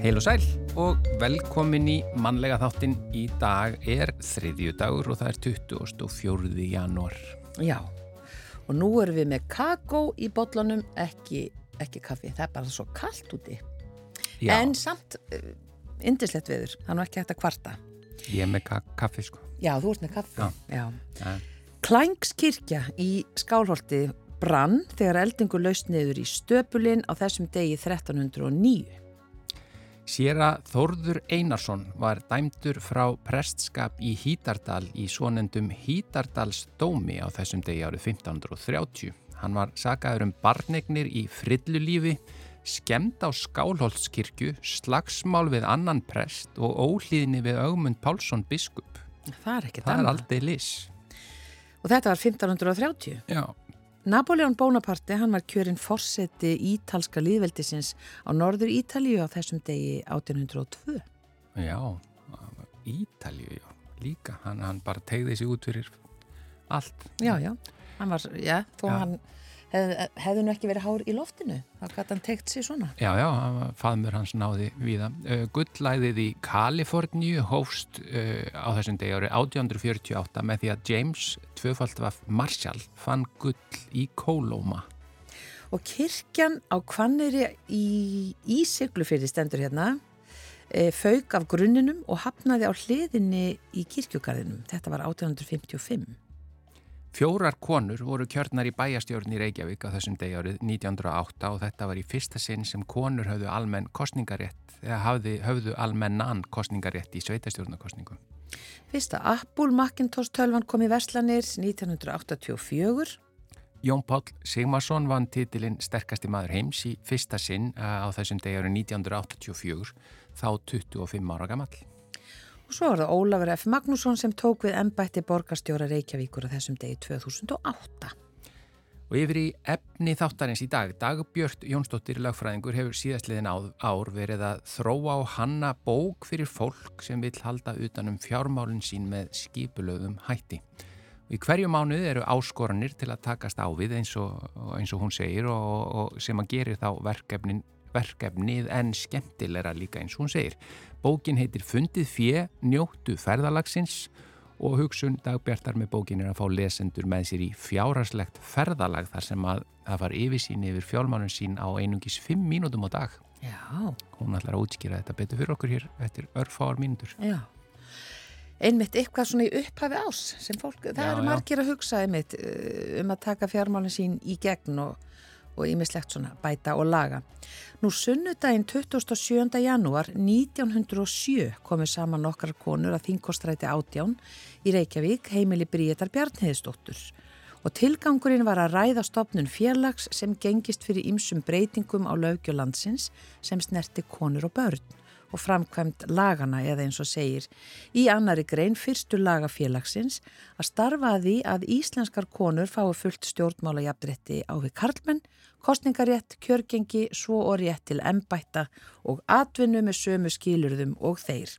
Heil og sæl og velkomin í mannlega þáttin í dag er þriðju dagur og það er 24. janúar. Já, og nú erum við með kakó í botlunum, ekki, ekki kaffi, það er bara svo kallt úti. Já, En samt, indislegt viður, það er nú ekki hægt að kvarta. ég er með ka kaffi sko. Já, þú ert með kaffi. Já. Já. Ja. Klængskirkja í Skálholti brann þegar eldingu laust niður í stöpulinn á þessum degi 1309. Séra Þórður Einarsson var dæmdur frá prestskap í Hítardal í svonendum Hítardalsdómi á þessum degi árið 1530. Hann var sagaður um barnegnir í frillulífi, skemmt á Skálholtskirkju, slagsmál við annan prest og óhlýðni við Ögmund Pálsson biskup. Það er ekki Það er annað. aldrei lis. Og þetta var 1530. Já, Napoleon Bonaparte, hann var kjörinn forseti ítalska líðveldisins á norður Ítalíu á þessum degi 1802. já, Ítalju, já, líka. Hann, hann bara tegði sig út fyrir allt. Já, já, hann var, já, þó Já. hann hef, hefði nú ekki verið hár í loftinu, þá gæti hann tegt sér svona. Já, já, faðmur hans náði víða. Uh, Gullæðið í Kaliforníu hófst uh, á þessum degi árið 1848 með því að James tvöfaldvaf Marshall fann gull í Kólóma. Og kirkjan á Hvanneri í Ísiglufyrði stendur hérna, e, fauk af grunninum og hafnaði á hliðinni í kirkjugarðinum. Þetta var 1855. Fjórar konur voru kjörnar í bæjastjórn í Reykjavík á þessum degi árið 1908 og þetta var í fyrsta sinn sem konur höfðu almenn kostningarétt eða hafði, höfðu almennan kostningarétt í sveitastjórnarkostningum. Fyrsta Apple Macintosh tölvan kom í Verslanir 1984. Jón Páll Sigmarsson vann titilinn sterkasti maður heims í fyrsta sinn uh, á þessum degi árið 1984, þá 25 ára gamall. Og svo var það Ólafur F. Magnússon sem tók við ennbætti borgarstjóra Reykjavíkur á þessum degi 2008. Og yfir í efni þáttarins í dag, Dagbjörn Jónsdóttir lagfræðingur hefur síðastliðin ár verið að þróa á hanna bók fyrir fólk sem vil halda utanum fjármálinn sín með skipulöðum hætti. Og í hverju mánuð eru áskoranir til að takast á við eins og, eins og hún segir og, og sem að gerir þá verkefnið en skemmtilegra líka eins og hún segir. Bókin heitir Fundið fjö, njóttu ferðalagsins og hugsun dagbjartar með bókin er að fá lesendur með sér í fjárarslegt ferðalag þar sem að það var yfirsýn yfir fjármálun sín á einungis 5 mínútum á dag. Já, Hún ætlar að útskýra þetta betur fyrir okkur hér eftir örfáar mínútur. já. Einmitt eitthvað svona í upphafi ás sem fólk, það Já, eru já. margir að hugsa einmitt uh, um að taka fjármálinn sín í gegn og, og ímislegt svona bæta og laga. Nú sunnudaginn 27. janúar 1907 komu saman nokkrar konur að þingkostræti átján í Reykjavík heimili Bríetar Bjarnheðisdóttur og tilgangurinn var að ræða stopnun fjarlags sem gengist fyrir ýmsum breytingum á lögjölandsins sem snerti konur og börn og framkvæmt lagana eða eins og segir í annari grein fyrstu lagafélagsins að starfa að því að íslenskar konur fái fullt stjórnmála jafnrétti á við karlmenn, kostningarétt, kjörgengi, svo og rétt til embætta og atvinnu með sömu skilurðum og þeir.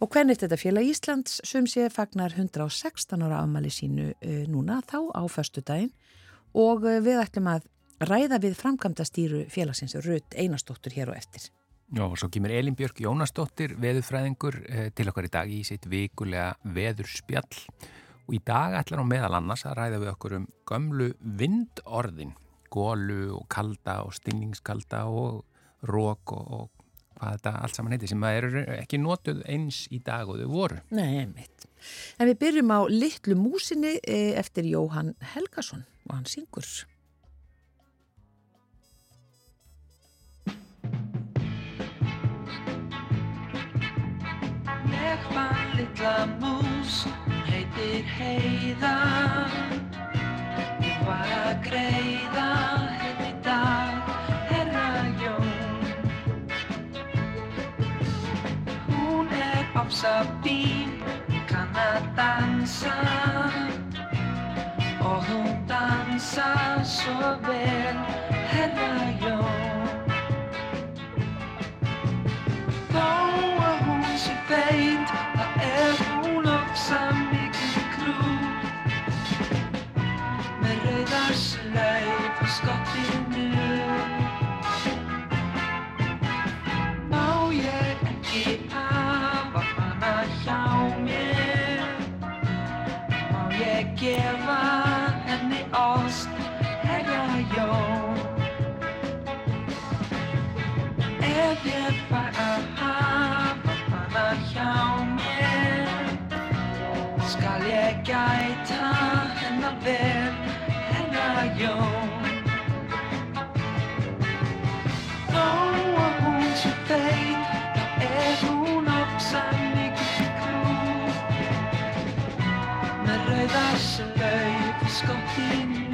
Og hvernig þetta félag Íslands sum sé fagnar 116 ára afmæli sínu uh, núna þá á förstu daginn og uh, við ætlum að ræða við framkvæmda stýru félagsins Rut Einarsdóttur hér og eftir. Já, og svo kemur Elin Björk Jónasdóttir, veðurfræðingur, eh, til okkar í dag í sitt vikulega veðurspjall. Og í dag ætlar hún meðal annars að ræða við okkur um gömlu vindorðin, gólu og kalda og stinningskalda og rók og, og hvað þetta allt saman heiti sem eru ekki notuð eins í dag og þau voru. Nei, einmitt. En við byrjum á Littlu músinni eh, eftir Jóhann Helgason og hann syngur. Að greiða hérna í dag, herra Jón Hún er ofsa bín, kann að dansa Og hún dansa svo vel, herra hún skóttinu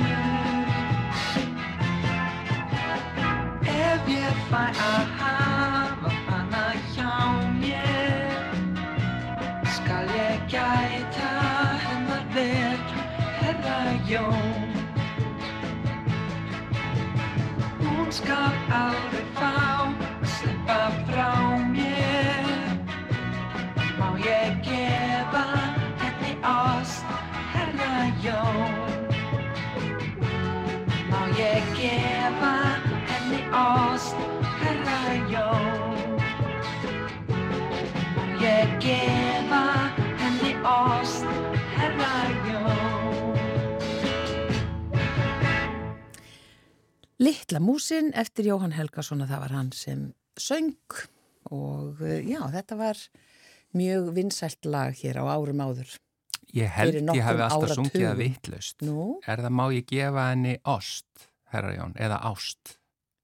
Ef ég fæ að hafa hana hjá mér skal ég gæta hennar vel, herra Jón. Hún skal alveg fá að sleppa frá mér. Má ég gefa henni ást, herra Jón. Ást, herra Jón. Ég gefa henni ást, herra Jón. Littla músin eftir Jóhann Helgason og það var hann sem söng og uh, já, þetta var mjög vinsælt lag hér á árum áður. Ég held ég hafi alltaf sungið að vittlust. Er það má ég gefa henni ost, herra Jón, eða ást?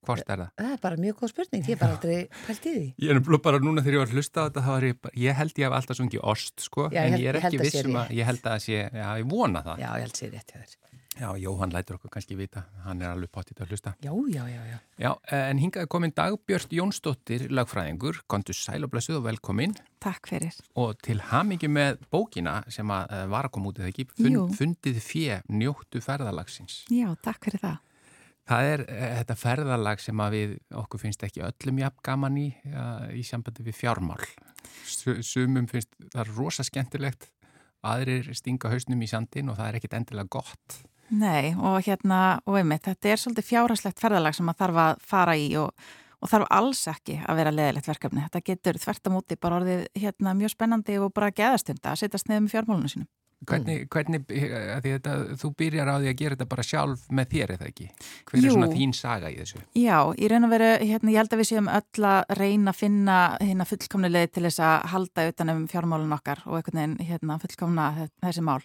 Hvort er það? það er bara mjög góð spurning, ég er bara aldrei pælt í því. Ég er nefnilega bara núna þegar ég var að hlusta á þetta ég bara, ég held ég hef alltaf sungið ost sko, Já, en ég er ekki sé vissum að, rétt. ég held að það sé, já, ég vona það. Já, ég held sér rétt hjá þér. Já, Jóhann lætur okkur kannski vita, hann er alveg pottit að hlusta. Já, já, já, já. Já, en hingaði komin Dagbjörn Jónsdóttir, lagfræðingur, kontu sæl og blessuð og velkomin Takk fyrir. og til hamingi með bókina sem að eh, var að koma út eða ekki, fund, fundið fjö, njóttu ferðalagsins. Já, takk fyrir það. Það er eh, þetta ferðalag sem að við okkur finnst ekki öllum jafn gaman í í sambandi við fjármál. Su- Sumum finnst það rosa skemmtilegt, aðrir stinga hausnum í sandin og það er ekkit endilega gott. Nei, og hérna, og einmitt, þetta er svolítið fjárhagslegt ferðalag sem að þarf að fara í og, og þarf alls ekki að vera leðilegt verkefni. Þetta getur þvert á móti bara orðið hérna mjög spennandi og bara geðastunda að setjast með fjármálunum sínum. Hvernig, hvernig eh, að þetta, þú byrjar á því að gera þetta bara sjálf með þér eða ekki? Hver er Jú. svona þín saga í þessu? Já, í raun og veru, hérna, ég held að við séum öll að reyna að finna hérna fullkomnilegði til þess að halda utanum fjármálun okkar og einhvern veginn hérna fullkomna þessi mál.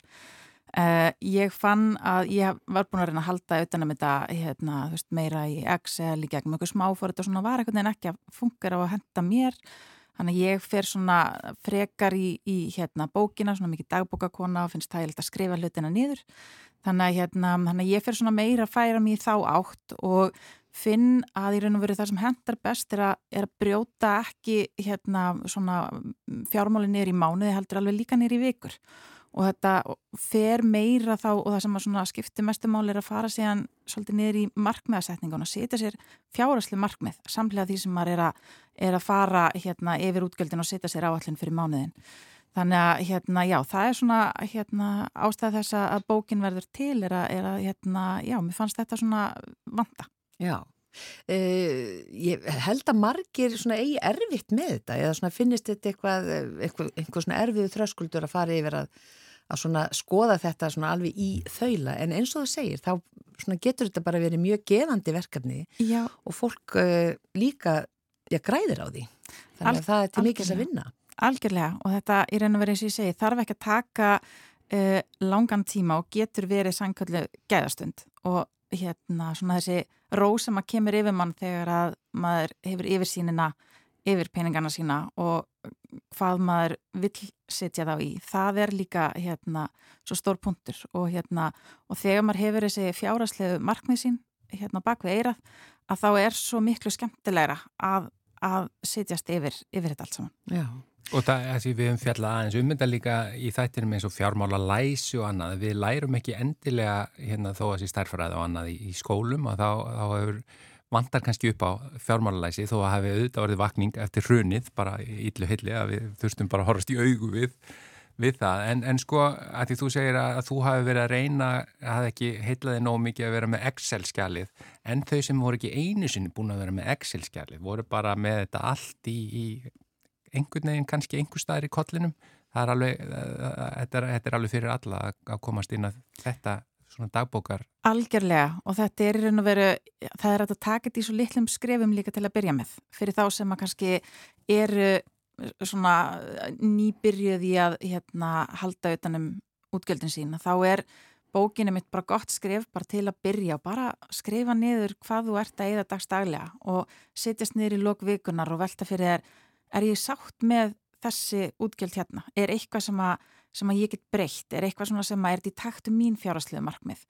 Uh, ég fann að ég var búin að reyna að halda utanum þetta hérna, veist, meira í Excel í gegnum einhver smáfórit og svona var einhvern veginn ekki að fungera og að henda mér þannig að ég fer svona frekar í, í hérna, bókina, svona mikið dagbókakona og finnst það að skrifa hlutina niður. Þannig að, hérna, þannig að ég fer svona meira að færa mér þá átt og finn að í raun og veru það sem hendar best er að, er að brjóta ekki hérna, fjármáli niður í mánuði heldur alveg líka niður í vikur og þetta fer meira þá og það sem að skipti mestumál er að fara síðan svolítið niður í markmiðasetningun og setja sér fjárasli markmið samlega því sem maður er að, er að fara hérna yfir útgjöldin og setja sér áallin fyrir mánuðin. Þannig að hérna já, það er svona hérna ástæð þess að bókin verður til er að, er að hérna, já, mér fannst þetta svona vanda. Já. Uh, ég held að margir svona eigi erfitt með þetta eða svona finnist þetta eitthvað, eitthvað, eitthvað svona erfiðu þröskuldur að fara yfir að, að svona skoða þetta svona alveg í þaula. En eins og það segir þá svona getur þetta bara verið mjög gefandi verkefni Já, og fólk uh, líka já, græðir á því. Þannig Al- að það er til mikils að vinna. Algjörlega. Og þetta í raun og verið eins og ég segi þarf ekki að taka uh, langan tíma og getur verið sannköllu gæðastund. Og hérna svona þessi ró sem að kemur yfir mann þegar að maður hefur yfirsýnina yfir peningana sína og hvað maður vill setja þá í. Það er líka hérna svo stór punktur og hérna og þegar maður hefur þessi fjárastlegu markmið sín hérna bak við eirað að þá er svo miklu skemmtilegra að, að setjast yfir, yfir þetta allt saman. Já, Og það er því við höfum fjallað aðeins ummynda líka í þættinum eins og fjármála læsi og annað. Við lærum ekki endilega hérna þó að þessi stærfræði og annað í, í skólum og þá, þá hefur vantar kannski upp á fjármála læsi þó að hafi auðvitað orðið vakning eftir hrunið bara í illu hilli að við þurftum bara að horfast í augu við, við það. En, en sko að því þú segir að, að þú hafi verið að reyna að það ekki heitlaði nóg mikið að vera með Excel-skjalið en þau sem voru ekki einu sinni búin að vera með Excel-skjalið voru bara með þetta allt í, í einhvern veginn kannski einhver staðar í kollinum það er alveg, þetta er, þetta er alveg fyrir alla að komast inn að þetta svona dagbókar Algjörlega og þetta er raun og veru, það er að taka þetta í svo litlum skrefum líka til að byrja með fyrir þá sem að kannski eru svona nýbyrjuð í að hérna, halda utanum útgjöldin sín þá er bókin er mitt bara gott skrif bara til að byrja og bara skrifa niður hvað þú ert að eða dagstaglega og sittjast niður í lokvikunar og velta fyrir þér, er ég sátt með þessi útgjöld hérna? Er eitthvað sem að, sem að ég get breytt? Er eitthvað sem að er í taktu mín fjárhastlegu markmið?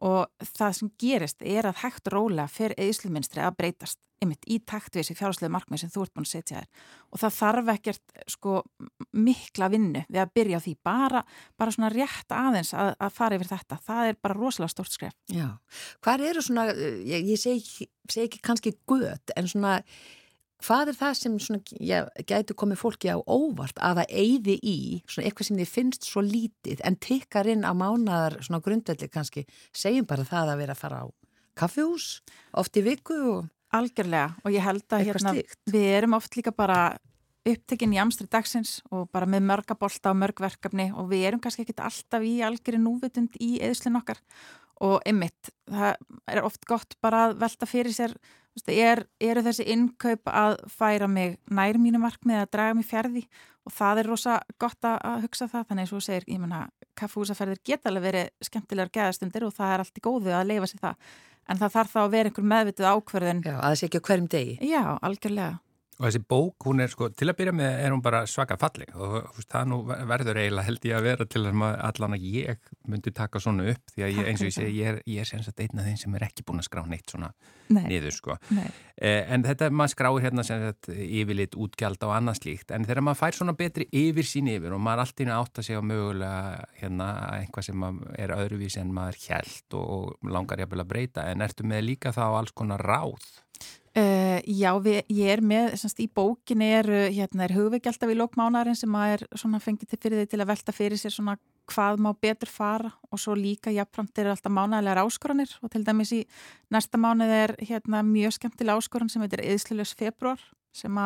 Og það sem gerist er að hægt rólega fyrir eðisluminstri að breytast einmitt í takt við þessi fjárhastlegu markmið sem þú ert búin að setja þér. Og það þarf ekkert sko mikla vinnu við að byrja á því bara, bara svona rétt aðeins að, að fara yfir þetta. Það er bara rosalega stórt skref. Já, hvað eru svona, ég, ég segi, segi ekki kannski gött en svona Hvað er það sem svona, já, gætu komið fólki á óvart að það eyði í svona eitthvað sem þið finnst svo lítið en tikkar inn á mánadar svona grundvelli kannski, segjum bara það að vera að fara á kaffjús oft í viku og Algjörlega og ég held að hérna, við erum oft líka bara upptekinn í amstri dagsins og bara með mörgabolta og mörgverkefni og við erum kannski ekkit alltaf í algjörði núvitund í eðslinn okkar og ymmit, það er oft gott bara að velta fyrir sér er, eru þessi innkaup að færa mig nær mínu markmið að draga mig fjærði og það er rosa gott að að hugsa það. Þannig og þú segir, ég menna, kaffúsaferðir geta alveg verið skemmtilegar geðastundir og það er allt í góðu að leifa sér það. En það þarf þá að vera einhver meðvituð ákverðin já, að það sé ekki á hverjum degi. Já, algjörlega Og þessi bók, hún er sko, til að byrja með er hún bara svaka falleg. Og veist, það nú verður eiginlega held ég að vera til að allan að ég myndi taka svona upp. Því að ég, eins og ég segi, ég er, ég er sem sagt einn af þeim sem er ekki búin að skrá neitt svona Nei, niður sko. nei, Eh, en þetta maður skráir hérna sem sagt yfirlit útgjald og annað slíkt. En þegar maður fær svona betri yfir sín yfir og maður allt í einu átt að segja mögulega hérna einhvað sem er öðruvísi en maður hjælt og, og langar jafnvel að breyta. En ertu með líka þá alls konar ráð Uh, já, við, ég er með, semst, í bókinni er, hérna, er hugveiki alltaf í lókmánarinn sem að er svona fengið til fyrir þið til að velta fyrir sér svona hvað má betur fara og svo líka jafnframt eru alltaf mánægilegar áskoranir og til dæmis í næsta mánuð er hérna mjög skemmtilega áskoran sem heitir Eðsluljus februar sem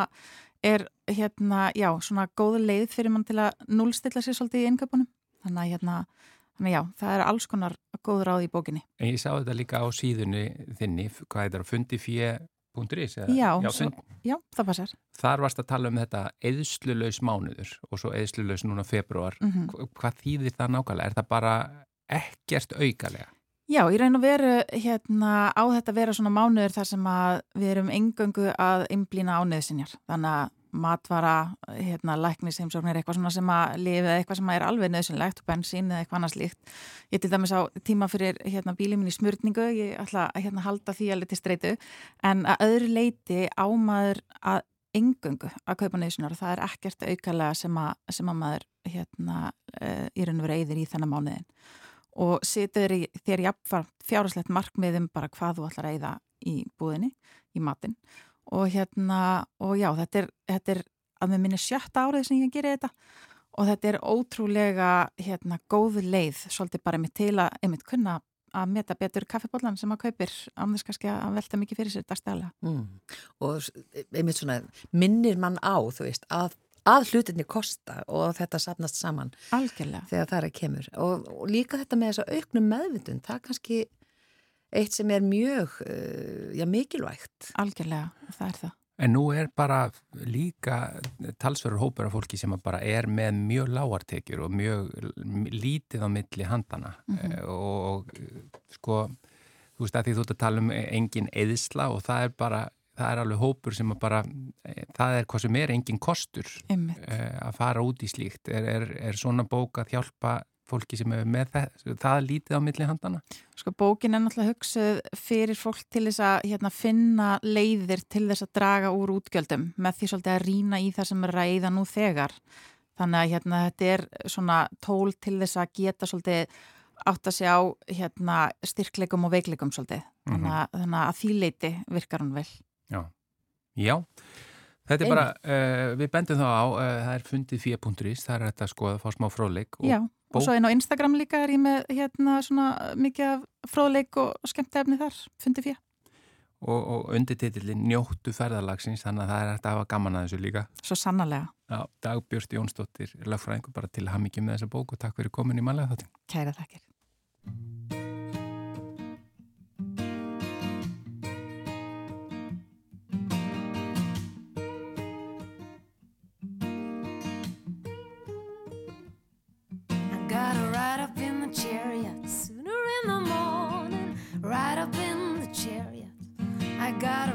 er hérna, já, svona góð leið fyrir mann til að núlstilla sér svolítið í innköpunum þannig að hérna, þannig já, það er alls konar góð ráð í bókinni. En ég sá þetta líka á síðunni þinni, hvað heitir það, fundifé.is? Eða- Já, já Já, það passar. þar varst að tala um þetta eðslulaus mánuður og svo eðslulaus núna februar. Mm Hva- Hvað þýðir það nákvæmlega? Er það bara ekkert aukalega? Já, í raun og veru hérna, á þetta að vera svona mánuður þar sem að við erum engöngu að einblýna á neðsinjar. Þannig að matvara, hérna, læknisheimsóknir, eitthvað svona sem að lifa eða eitthvað sem er alveg neðsynlegt, bensín eða eitthvað annars líkt. Ég til dæmis á tíma fyrir hérna, bílið minn í smörningu, ég ætla að hérna, halda því alveg til streitu, en að öðru leiti ámaður að engöngu að kaupa neðsinjar og það er ekkert aukalega sem að, sem að maður hérna, uh, í raun og veru eyðir í þennan mánuðin og setur í, þér jafnfram fjárhagslegt markmiðum bara hvað þú ætlar að eyða í búðinni, í matinn. og hérna, og já, þetta er, þetta er að með minni sjötta árið sem ég gerir þetta og þetta er ótrúlega hérna góð leið svolítið bara mitt til að einmitt kunna að meta betur kaffibóllan sem að kaupir án þess kannski að velta mikið fyrir sér dagstæðlega. Mm. Og einmitt svona minnir mann á, þú veist, að, að hlutinni kosta og þetta sapnast saman Algjörlega. þegar það er að kemur. Og, og líka þetta með þessa auknum meðvitund, það kannski eitt sem er mjög uh, já, mikilvægt. Algjörlega, það er það. En nú er bara líka talsverður hópur af fólki sem bara er með mjög lágartekjur og mjög lítið á milli handana Mhm. Eh, og, og sko, þú veist að því þú ert að tala um engin eðsla og það er bara, það er alveg hópur sem að bara, eh, það er hvað sem er engin kostur Einmitt. eh, að fara út í slíkt. Er, er, er svona bók að hjálpa fólki sem er með það, það lítið á milli handana? Sko bókin er náttúrulega hugsuð fyrir fólk til þess að hérna, finna leiðir til þess að draga úr útgjöldum með því svolítið að rýna í það sem er ræða nú þegar. Þannig að hérna, þetta er svona tól til þess að geta svolítið átt að sjá hérna, styrkleikum og veikleikum svolítið. Þannig að, þannig að því leiti virkar hún vel. Já, já. Þetta er bara, uh, við bendum þá á, uh, það er fundið fíja.is, það er þetta að skoða, fá smá fróðleik Já, bók- og svo inn á Instagram líka er ég með hérna svona mikið fróðleik og skemmtefni þar, fundi fyrir. og, og undirtitillin njóttu ferðalagsins, þannig að það er hægt að hafa gaman að þessu líka. Svo sannarlega. Já, Dagbjörst Jónsdóttir, lagfræðingur, bara til að hafa mikið með þessa bók og takk fyrir komin í manlega þáttin. Kæra þakkir. gotta ride up in the chariot sooner in the morning. Ride up in the chariot. I gotta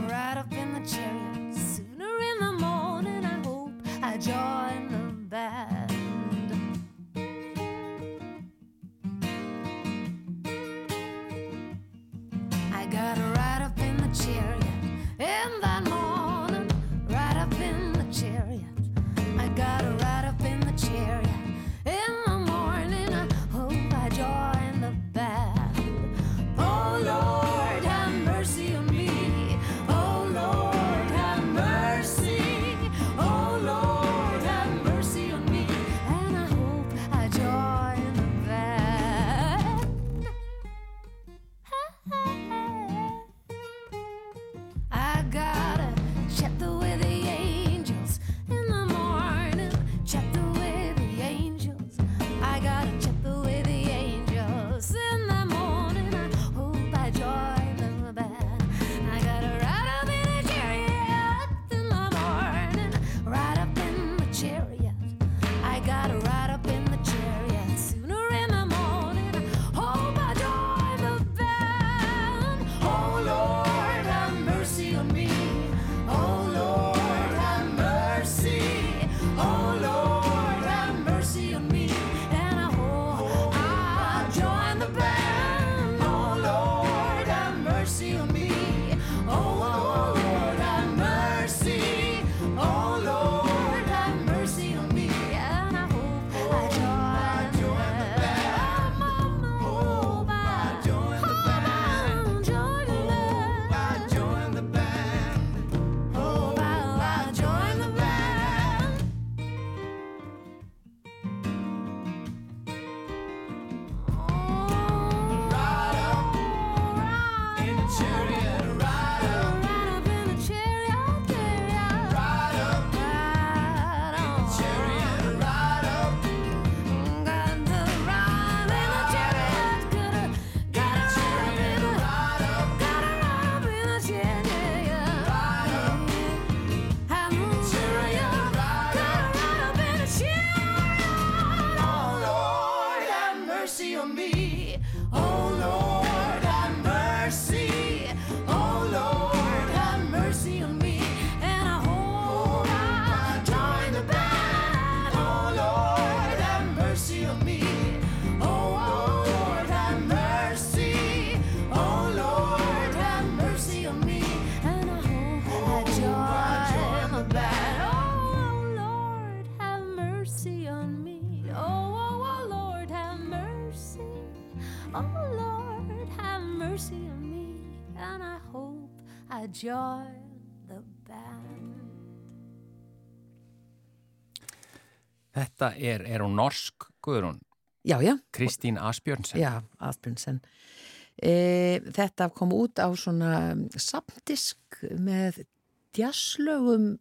Join the band. Þetta er, er hún norsk, Guðrún, Já, já, Kristín Asbjörnsen. já, Asbjörnsen. E, þetta kom út á svona samdisk með djasslögum,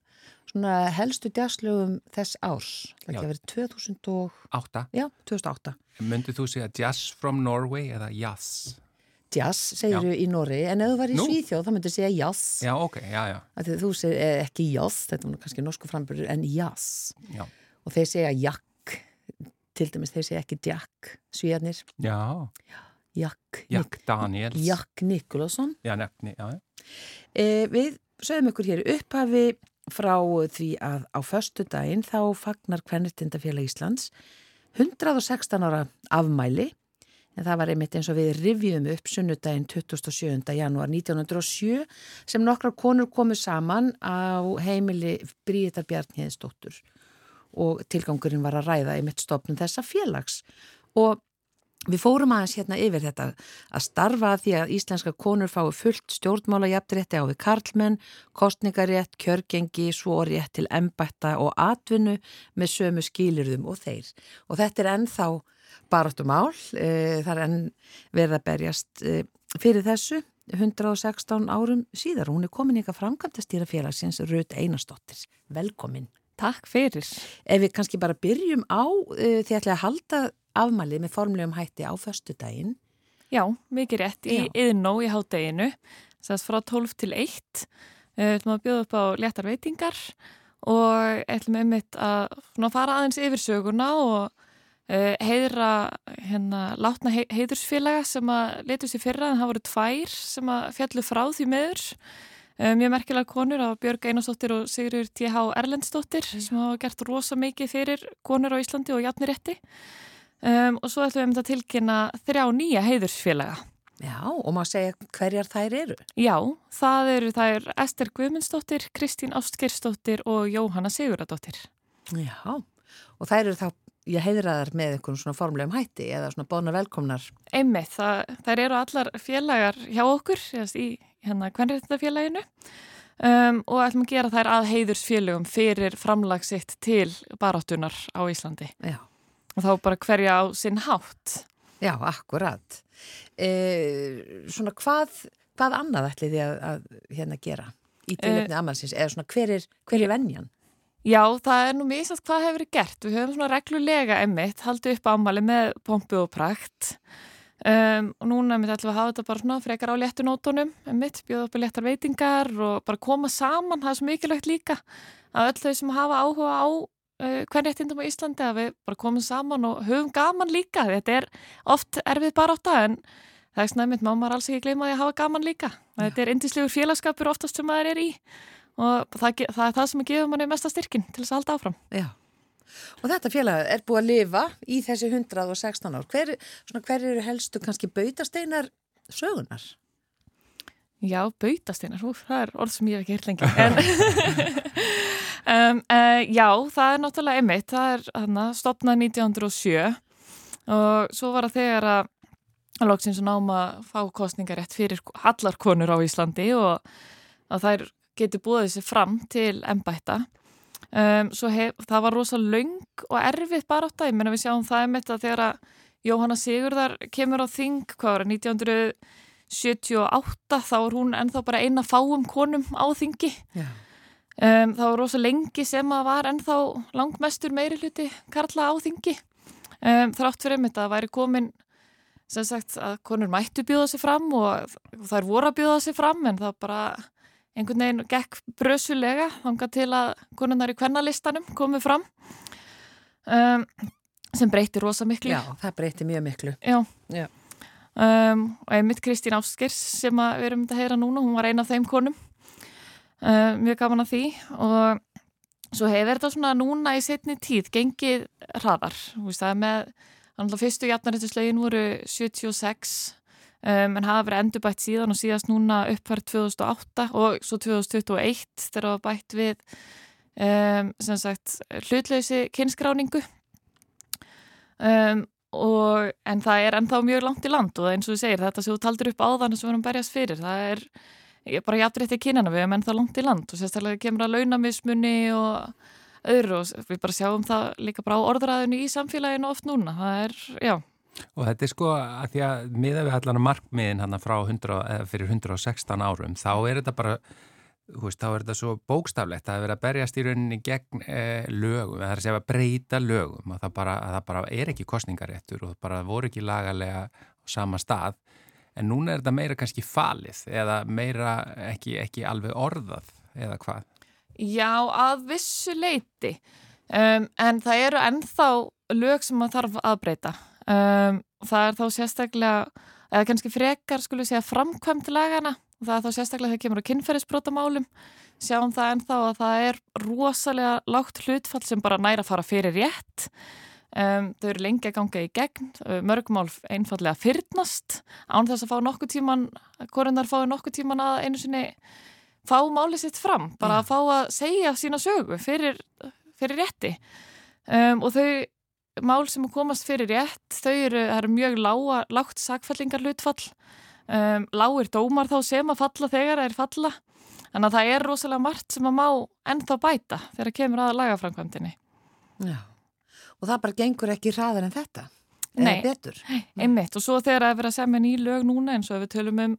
svona helstu djasslögum þess árs. Það ekki að vera 2000 og, já, 2008. Myndið þú segja Jazz from Norway eða Jazz? Jazz segir Já. í Nóri, en ef þú var í Nú? Svíþjóð þá myndir segja jazz. Já, ok, já, já. Að Þú segir eh, ekki jazz, þetta er kannski norsku frambyrður, en jazz. Já, Og þeir segja jakk, til dæmis þeir segja ekki jack, svíjarnir, já. jakk, Jack Daniels. jakk Nikolásson. Já, nefni, já, já. E, við sögum ykkur hér upphafi frá því að á föstu daginn þá fagnar Kvennirtindafélag Íslands 116 ára afmæli en það var einmitt eins og við rivjum upp sunnudaginn 27. janúar 1907 sem nokkrar konur komu saman á heimili Bríðar Bjarnhéðsdóttur og tilgangurinn var að ræða einmitt stopnum þessa félags og Við fórum aðeins hérna yfir þetta að starfa því að íslenska konur fái fullt stjórnmála jafnrétti á við karlmenn, kostningarétt, kjörgengi, svo rétt til embætta og atvinnu með sömu skilirðum og þeir. Og þetta er ennþá baráttum ál, e, það er enn verið að berjast e, fyrir þessu 116 árum síðar. Hún er komin ykkar framkvæmtastýra félagsins Rut Einarsdóttir. Velkomin. Takk fyrir. Ef við kannski bara byrjum á uh, því að halda afmælið með formlegum hætti á föstudaginn. Já, mikið rétt í yðnó í hádeginu, þess frá 12 til 1. Við ætlum að bjóða upp á léttar veitingar og ætlum einmitt að fara aðeins yfir söguna og heiðra hérna, látna hei, heiðursfélaga sem að letu sér fyrra en það voru tvær sem að fjallu frá því meður. uh, mjög merkilega konur á Björg Einarsdóttir og Sigurður T.H. Erlendsdóttir sem hafa gert rosa mikið fyrir konur á Íslandi og jafnirétti um, og svo ætlum við um að tilkynna þrjá nýja heiðursfélaga. Já, og má segja hverjar þær eru. Já, það eru þær Ester Guðmundsdóttir, Kristín Ástgersdóttir og Jóhanna Siguradóttir. Já, og þær eru þá, ég heiðraðar með einhvern svona formlegum hætti eða svona bóna velkomnar. Einmitt, það, þær eru allar félagar hjá okkur í hérna kvenréttafélaginu um, og ætlum að gera þær að heiðursfélögum fyrir framlagsitt til baráttunar á Íslandi. Já, Og þá bara hverja á sinn hátt. já, akkurat. E, svona hvað, hvað annað ætli því að, að hérna gera í tilöfni uh, amarsins eða svona hver er, hver er venjan? Já, það er nú misast hvað hefur verið gert. Við höfum svona reglulega emmitt, haldið upp ámali með pompu og prakt um, og núna emmitt ætlum við að hafa þetta bara svona frekar á léttunótonum emmitt, bjóða upp á léttar veitingar og bara koma saman, það er svo mikilvægt líka að öll þau sem hafa áhuga á uh, hvernréttindum á Íslandi að við bara komum saman og höfum gaman líka. Þetta er oft erfið bara átta en það er snæmið, má maður alls ekki gleyma því að hafa gaman líka. Þetta er indislegur félagskapur oftast sem maður er í og það, það er það sem gefur manni mesta styrkin til þess að halda áfram. Já. Og þetta félag er búið að lifa í þessi 116 ár. Hver, svona, hver eru helstu kannski bautasteinar sögunar? Já, bautasteinar, hú, það er orð sem ég hef ekki heyrt lengi. En, um, uh, já, það er náttúrulega einmitt, það er hana, stopnað 1907 og svo var það þegar að að loksins náum að fá kostningarétt fyrir allar konur á Íslandi og að þær getur búið sér fram til embætta. Um, svo hef, það var rosa löng og erfitt bara átt að, ég menna við sjáum það einmitt að þegar að Jóhanna Sigurðar kemur á þing, hvað var það, 1978, þá er hún ennþá bara eina fáum konum á þingi. Já. Um, það var rosa lengi sem að var ennþá langmestur meiri hluti Karla á þingi. Um, þrátt fyrir einmitt að það væri komin sem sagt að konur mættu bjóða sig fram og þær voru að bjóða sig fram en það bara einhvern veginn gekk brösulega þanga til að konurnar í kvennalistanum komu fram um, sem breyti rosa miklu. Já, það breyti mjög miklu. Já. Já. Um, og einmitt Kristín Áskers sem við erum að heyra núna, hún var eina af þeim konum um, mjög gaman að því og svo hefur þetta svona núna í setni tíð gengið hraðar, þú veist það með þannig að fyrstu jafnaréttislögin voru 76 um, en hafa verið endurbætt síðan og síðast núna uppfært 2008 og svo 2021 þegar það bætt við um, sem sagt hlutleysi kynskráningu um, og, en það er ennþá mjög langt í land og eins og þú segir þetta sem þú taldur upp áðan sem við erum berjast fyrir það er bara jafnrétti kynana við erum ennþá langt í land og sérstaklega kemur að launamismunni og öðru og við bara sjáum það líka bara á orðræðinu í samfélaginu oft núna. Það er, já, Og þetta er sko að því að miða við allan markmiðin hann frá 100, eða fyrir 116 árum, þá er þetta bara, þú veist, þá er þetta svo bókstaflegt. Að er verið að berjast í rauninni gegn eh, lögum, það er að segja að breyta lögum og það bara, að það bara er ekki kostningaréttur og það bara voru ekki lagalega á sama stað, en núna er þetta meira kannski falið eða meira ekki, ekki alveg orðað eða hvað. Já, að vissu leiti um, en það eru ennþá lög sem maður þarf að breyta um, það er þá sérstaklega eða kannski frekar skulle segja framkvæmt lagana það er þá sérstaklega þegar kemur á kynferðisbrotamálum. Sjáum það ennþá að það er rosalega lágt hlutfall sem bara næra fara fyrir rétt. Um, þau eru lengi að ganga í gegn. Mörgmál einfallega fyrnast. Án þess að fá nokkuð tíman hvorinnar fái nokkuð tíman að einu sinni fá málið sitt fram, bara að fá að segja sína sögu fyrir, fyrir rétti. Um, og þau mál sem komast fyrir rétt þau eru, eru mjög lága, lágt sakfellingar hlutfall um, lágir dómar þá sem að falla þegar það er falla þannig að það er rosalega margt sem að má ennþá bæta þegar kemur að lagaframkvæmdini Já. Og það bara gengur ekki hraðar en þetta. Nei. Einmitt og svo þegar það er verið að semja ný lög núna eins og ef við tölum um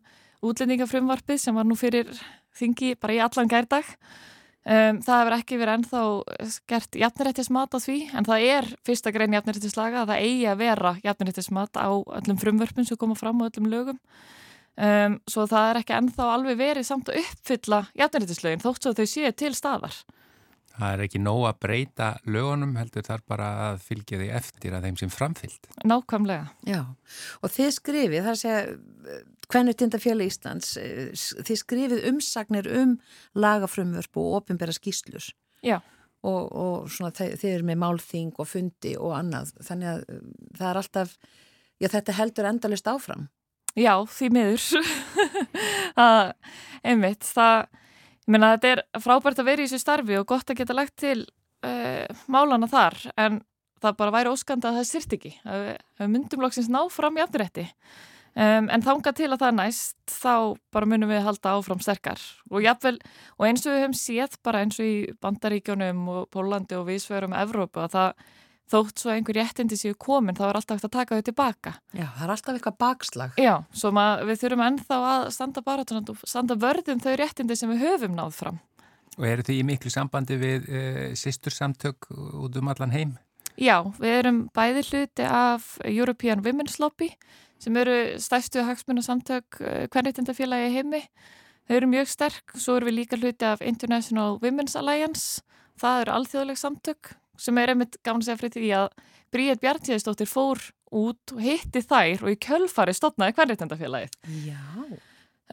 útlendingafrumvarpið sem var nú fyrir þingi bara í allan gærdag um, það hefur ekki verið ennþá gert jafnirættismat á því en það er fyrsta grein jafnirættislaga að það eigi að vera jafnirættismat á öllum frumvörpum sem koma fram á öllum lögum um, svo það er ekki ennþá alveg verið samt að uppfylla jafnirættislögin þótt svo þau séu til staðar Það er ekki nóg að breyta lögunum heldur þar bara að fylgja því eftir að þeim sem framfyllt. nákvæmlega Já. Og þið skrifið, það er Kvennutindafélag Íslands, eh, þið skrifið umsagnir um lagafrumvörp og ofinbera skýslur Já, og, og svona þe- þið eru með málþing og fundi og annað. Þannig að um, það er alltaf, já þetta heldur endalist áfram. já, því miður. það, einmitt, það, ég meina þetta er frábært að vera í þessu starfi og gott að geta lagt til uh, málana þar, en það bara væri óskandi að það styrt ekki, að við myndum loksins ná fram í afturrætti. Um, en þanga til að það næst, þá bara munum við halda áfram sterkar og jafnvel, og eins og við höfum séð bara eins og í Bandaríkjónum og Pólandi og viðsverum Evrópu að það þótt svo einhver réttindi séu komin þá er alltaf hægt að taka þau tilbaka. Já, það er alltaf eitthvað bakslag. Já, svo við þurfum ennþá að standa bara standa vörðum þau réttindi sem við höfum náð fram. Og eru þið í miklu sambandi við uh, sýstursamtök út um allan heim? Já, við erum bæði hluti af European Women's Lobby sem eru stæfstu hagsmunasamtök hvernreitindafélagi í heimi. Þau eru mjög sterk, svo erum við líka hluti af International Women's Alliance. Það eru alþjóðleg samtök sem er einmitt gaman að segja fyrir því að Bríett Bjartíðistóttir fór út og hitti þær og í kjölfari stopnaði hvernreitindafélagið. Já.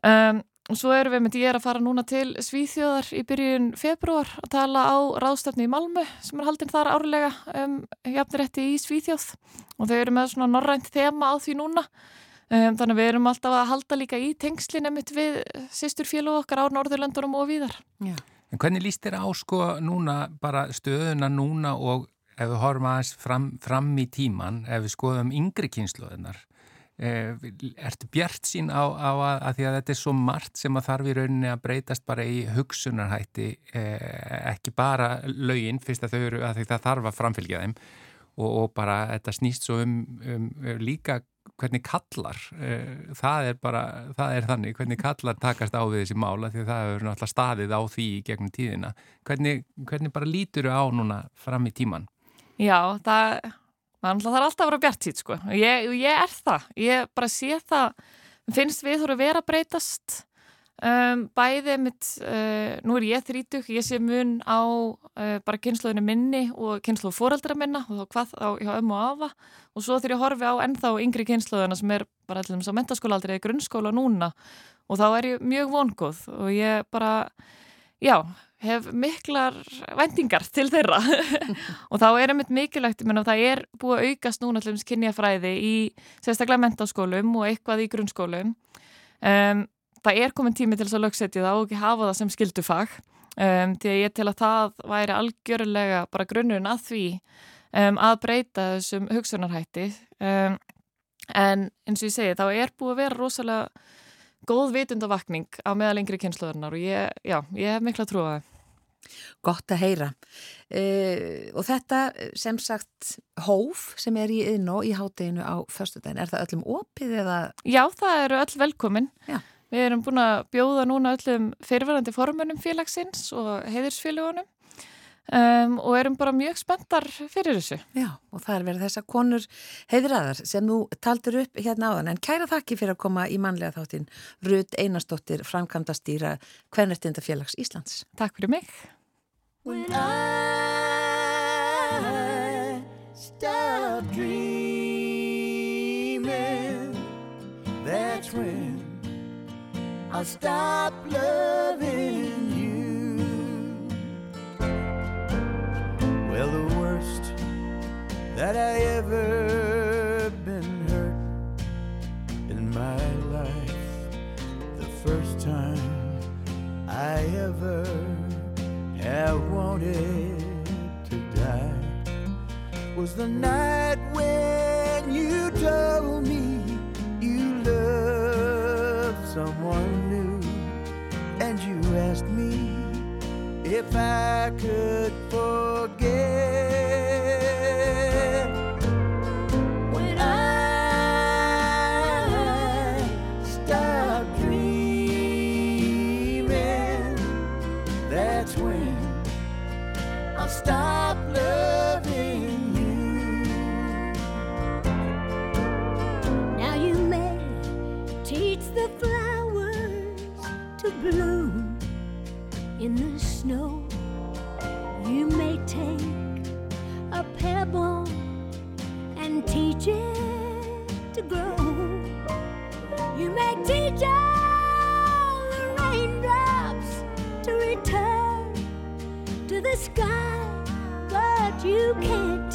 Um, og svo erum við með, er að fara núna til Svíþjóðar í byrjun februar að tala á ráðstöfni í Malmö sem er haldinn þar árlega um jafnirétti í Svíþjóð og þau eru með svona norrænt þema á því núna um, þannig að við erum alltaf að halda líka í tengslinn emitt við sýstur félag okkar á Norðurlöndunum og víðar. Já. En hvernig líst þér á sko núna, bara stöðuna núna og ef við horfum aðeins fram, fram í tíman, ef við skoðum yngri kynsluðunar, eh, ertu bjart sín á, á að, að því að þetta er svo margt sem að þarf í rauninni að breytast bara í hugsunarhætti, eh, ekki bara lögin, fyrst að þau eru að því það þarf að framfylgja þeim og, og bara þetta snýst svo um, um, um líka hvernig kallar, eh, það er bara, það er þannig, hvernig kallar takast á við þessi mála því að það hefur náttúrulega staðið á því gegnum tíðina. Hvernig, hvernig bara lítur á núna fram í tíman? Já, það, það er alltaf að vera bjart sýt sko. Og Ég, ég er það. Ég bara sé það, finnst við þurfa að vera breytast. Um, bæði mitt, uh, nú er ég þrítug, ég sé mun á uh, bara kynsluðinu minni og kynsluðu fóreldra minna og þá hvað á ömmu og afa. Og svo þegar ég horfi á ennþá yngri kynsluðina sem er bara allir um mentaskóla aldrei eða grunnskóla núna og þá er ég mjög vongóð og ég bara, já, hef miklar vendingar til þeirra. Og þá er einmitt mikilvægt, ég menna það er búið að aukast núna allir um kynjafræði í sérstaklega mentaskólum og eitthvað í grunnskólum. Um, það er komin tími til þess að lögsetja það og ekki hafa það sem skildufag um, því að ég tel að það væri algjörlega bara grunnurinn að því um, að breyta þessum hugsunarhætti um, en eins og ég segi þá er búið að vera rosalega góð vitundavakning á meðal yngri kynsluðurnar og ég, já, ég hef mikla trú að það. Gott að heyra. Uh, og þetta sem sagt hóf sem er í yðnó í hátteginu á förstudagin, er það öllum opið eða? Já, það eru öll velkomin. Já. Við erum búin að bjóða núna öllum fyrirverandi formunum félagsins og heiðursfélagunum um, og erum bara mjög spenntar fyrir þessu. Já, og það er verið þessar konur heiðraðar sem þú taldur upp hérna áðan, en kæra þakki fyrir að koma í mannlega þáttin Rut Einarsdóttir, framkvæmdastýra Kvennartindafélags Íslands. Takk fyrir mig. When I stop dreaming, I'll stop loving you. Well, the worst that I ever been hurt in my life, the first time I ever have wanted to die was the night when you told me you loved someone asked me. If I could forget you can't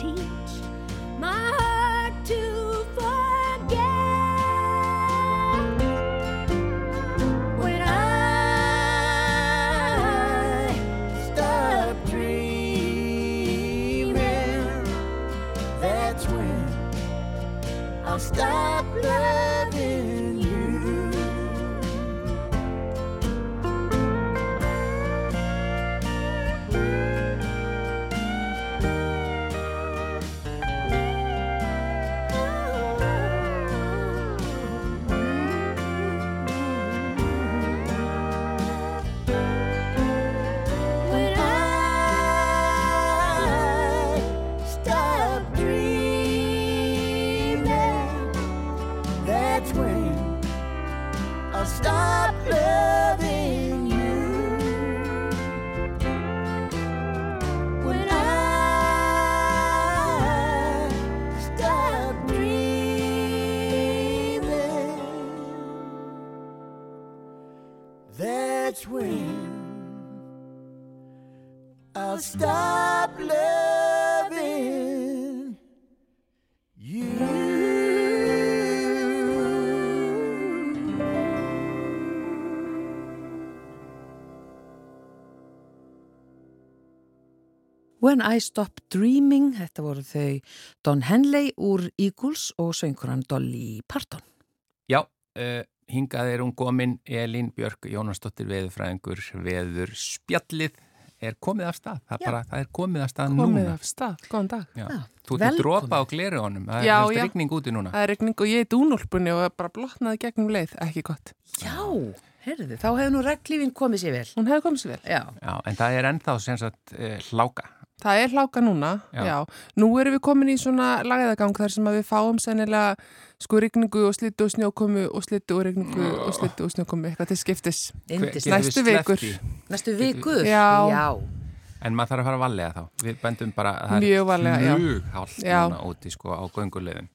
When I Stop Dreaming, þetta voru þau Don Henley úr Eagles og söngkurann Dolly Parton. Já, uh, hingað er hún komin Elín Björk Jónasdóttir veðurfræðingur veður spjallið er komið af stað. Það, Já. bara, það er komið af stað Komið núna. af stað, góðan dag. Já. Já, Þú ert að dropa á gleru honum. Það Já, er já. regning úti núna. Það er regning og ég er dúnúlpunni og bara blotnaði gegnum leið, ekki gott. Já, heyrðu, þá hefur nú reglífin komið sér vel. Hún hefði komið sér vel. Já, Já, en það er ennþá sem sagt uh, hláka. Það er hláka núna, Já. já. Nú erum við komin í svona lagæðagang þar sem að við fáum sennilega sko rigningu og slittu og snjókomu og slittu og rigningu og slittu og snjókomu eitthvað til skiptis. indist. Næstu vikur. Næstu vikur? Já. Já. En maður þarf að fara að valega þá. Við bendum bara að það Mjög er mjög hált Já. núna úti sko á göngulegðum.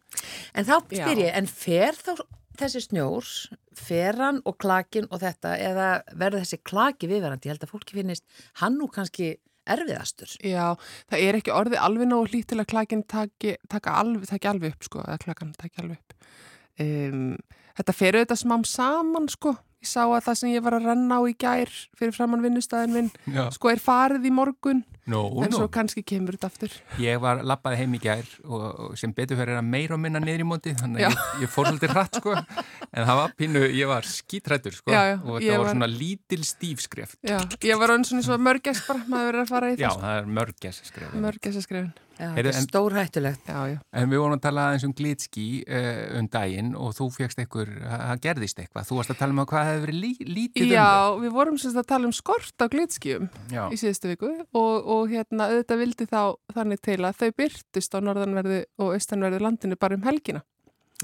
En þá spyr ég, en fer þá þessi snjór, fer hann og klakin og þetta, eða verður þessi klaki viðverandi? Ég held að fólki finnist hann nú kannski erfiðastur. Já, það er ekki orðið alveg nógu hlýtt til að klakin taki, taka alveg, taki alveg upp, sko, eða klakan taki alveg upp. Um, þetta fer auðvitað smám saman, sko. Ég sá að það sem ég var að renna á í gær fyrir framann vinnustæðin minn, Já. sko, er farið í morgun, Nú, en nú. svo kannski kemur þetta aftur. Ég var lappaði heim í gær og, og sem betur fyrir að meira og minna niður í móti þannig að ég, ég fór svolítið hratt sko en það var pínu, ég var skítrættur sko Já, já, og þetta var var- svona lítil stífskreft Já, ég var orðin svona svo mörgæs bara, maður verið að fara í Já, það, er mörgæs skref mörgæs að skrifin. Já, þetta er stórhættulegt. Já, já. En við vorum að tala aðeins um glitski uh, um daginn og þú fegst einhver, það gerðist eitthvað þú varst að tala um að hvað hefði verið lí, lítið Já, um við vorum semst að tala um skort á glitskjum í síðustu viku og, og hérna auðvitað vildi þá þannig til að þau byrtist á norðanverðu og austanverðu landinu bara um helgina.